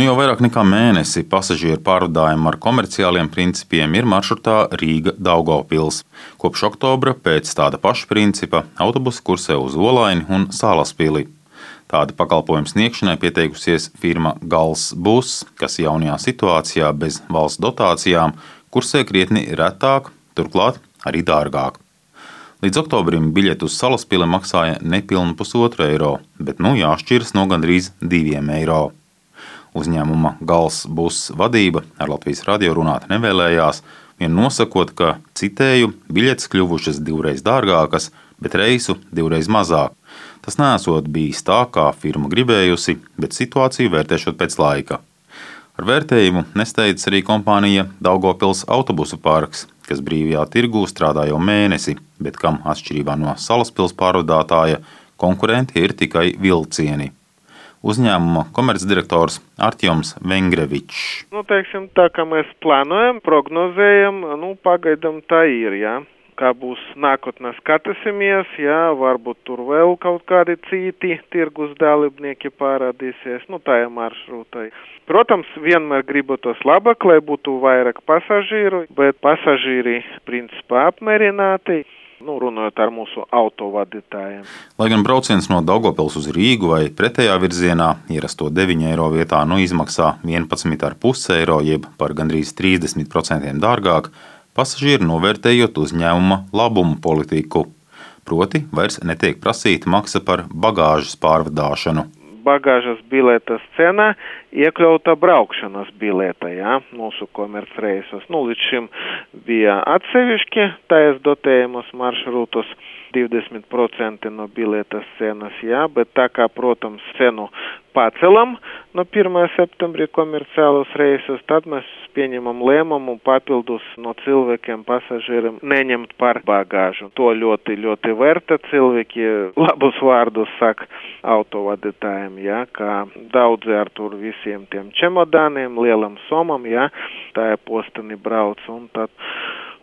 Nu, jau vairāk nekā mēnesi pasažieru pārvadājumi ar komerciāliem principiem ir maršrutā Rīga-Daugopils. Kopš oktobra pēc tāda paša principa autobusi kursē uz Olaini un Sālaspili. Tāda pakalpojuma sniegšanai pieteikusies firma Gals Bus, kas jaunajā situācijā bez valsts dotācijām kursē krietni retāk, turklāt arī dārgāk. Līdz oktobrim biļeti uz salaspili maksāja nepilnu pusotru eiro, bet nu jāšķiras no gandrīz diviem eiro. Uzņēmuma gals būs vadība ar Latvijas radio runāt nevēlējās, vien nosakot, ka, citēju, biļetes kļuvušas divreiz dārgākas, bet reisu divreiz mazāk. Tas nesot bijis tā, kā firma gribējusi, bet situāciju vērtēšot pēc laika. Ar vērtējumu nesteidzas arī kompānija Daugopils autobusu parks, kas brīvajā tirgū strādā jau mēnesi, bet kam atšķirībā no salaspils pārvadātāja konkurenti ir tikai vilcieni uzņēmuma komercdirektors Artjoms Vengrevičs. Nu, teiksim, tā kā mēs plānojam, prognozējam, nu, pagaidām tā ir, jā. Kā būs nākotnē skatīsimies, jā, varbūt tur vēl kaut kādi citi tirgus dalībnieki parādīsies, nu, tajā maršrutai. Protams, vienmēr gribotos labāk, lai būtu vairāk pasažīru, bet pasažīri principā apmierināti nu, runājot ar mūsu autovadītājiem. Lai gan brauciens no Daugopils uz Rīgu vai pretējā virzienā ierasto 9 eiro vietā nu izmaksā 11,5 eiro, jeb par gandrīz 30% dārgāk, pasažieri novērtējot uzņēmuma labumu politiku. Proti, vairs netiek prasīta maksa par bagāžas pārvadāšanu bagāžas biletes cena iekļauta braukšanas biletē, jā, mūsu komercreisos. Nu, līdz šim bija atsevišķi taisa dotējumus maršrutus. 20% no biletes cenas, jā, bet tā kā, protams, cenu pacelam no 1. septembrī komerciālus reisus, tad mēs pieņemam lēmumu papildus no cilvēkiem, pasažieriem neņemt par bagāžu. To ļoti, ļoti vērta cilvēki labus vārdus saka autovadītājiem, jā, kā daudzi ar tur visiem tiem čemodāniem, lielam somam, jā, tā ir postani brauc un tad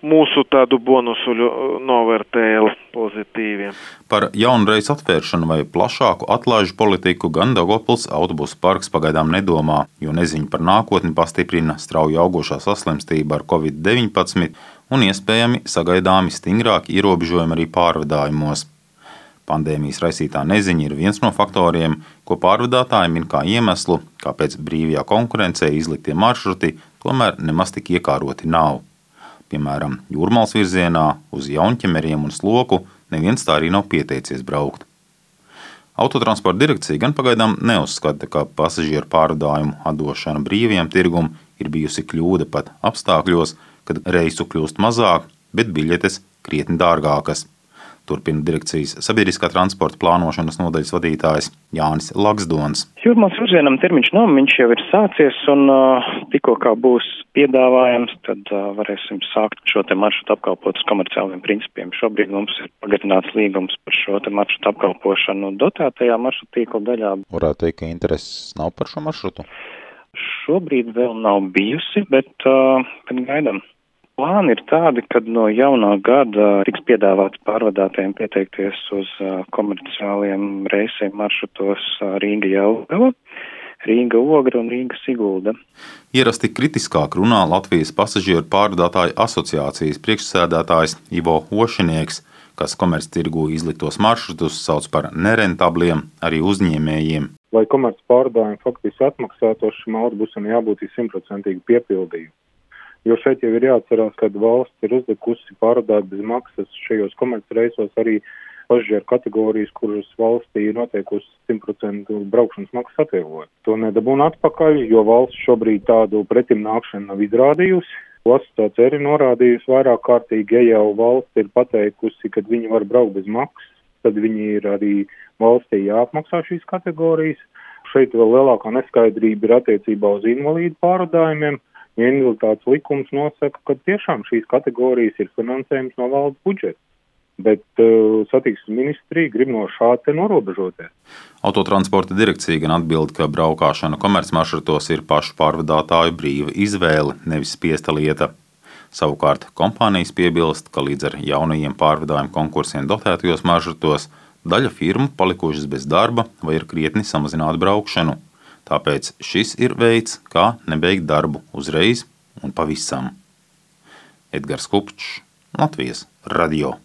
mūsu tādu bonusu novērtēja pozitīvi. Par jaunu reisu atvēršanu vai plašāku atlaižu politiku gan Dagopils autobusu parks pagaidām nedomā, jo neziņa par nākotni pastiprina strauji augošā saslimstība ar covid-19 un iespējami sagaidāmi stingrāki ierobežojumi arī pārvadājumos. Pandēmijas raisītā neziņa ir viens no faktoriem, ko pārvadātāji min kā iemeslu, kāpēc brīvajā konkurencē izliktie maršruti tomēr nemaz tik iekāroti nav piemēram, jūrmālas virzienā, uz jaunķemeriem un sloku, neviens tā arī nav pieteicies braukt. Autotransporta direkcija gan pagaidām neuzskata, ka pasažieru pārvadājumu atdošana brīviem tirgum ir bijusi kļūda pat apstākļos, kad reisu kļūst mazāk, bet biļetes krietni dārgākas. Turpina direkcijas sabiedriskā transporta plānošanas nodaļas vadītājs Jānis Laksdons. Jūrmālas virzienam termiņš nav, viņš jau ir sācies un uh, tikko kā būs piedāvājums, tad uh, varēsim sākt šo te maršrutu apkalpot uz komerciāliem principiem. Šobrīd mums ir pagarināts līgums par šo te maršrutu apkalpošanu dotētajā maršrutu tīkla daļā. Varētu teikt, ka intereses nav par šo maršrutu? Šobrīd vēl nav bijusi, bet, uh, bet gaidām. Plāni ir tādi, ka no jaunā gada tiks piedāvāts pārvadātājiem pieteikties uz komerciāliem reisiem maršrutos Rīga Jelgava. Rīga Ogra un Rīga Sigulda. Ierasti kritiskāk runā Latvijas pasažieru pārvadātāju asociācijas priekšsēdētājs Ivo Ošinieks, kas komerctirgū izliktos maršrutus sauc par nerentabliem arī uzņēmējiem. Lai komerc pārvadājumi faktiski atmaksātos, šim autobusam jābūt simtprocentīgi piepildījumam. Jo šeit jau ir jāatcerās, ka valsts ir uzlikusi pārādāt bez maksas šajos komercreisos arī pasažieru kategorijas, kuras valstī ir noteikusi 100% braukšanas maksas atvieglojumu. To nedabūna atpakaļ, jo valsts šobrīd tādu pretim nākšanu nav izrādījusi. Valsts tāds arī norādījusi vairāk kārtīgi, ja jau valsts ir pateikusi, ka viņi var braukt bez maksas, tad viņi ir arī valstī jāapmaksā šīs kategorijas. Šeit vēl lielākā neskaidrība ir attiecībā uz invalīdu pārādājumiem invaliditātes likums nosaka, ka tiešām šīs kategorijas ir finansējums no valsts budžeta. Bet uh, satiksmes ministrija grib no šāda norobežoties. Autotransporta direkcija gan atbild, ka braukšana komercmaršrutos ir pašu pārvadātāju brīva izvēle, nevis spiesta lieta. Savukārt kompānijas piebilst, ka līdz ar jaunajiem pārvadājumu konkursiem dotētajos maršrutos daļa firmu palikušas bez darba vai ir krietni samazināta braukšanu. Tāpēc šis ir veids, kā nebeigt darbu uzreiz un pavisam. Edgars Kupčs, Latvijas Radio.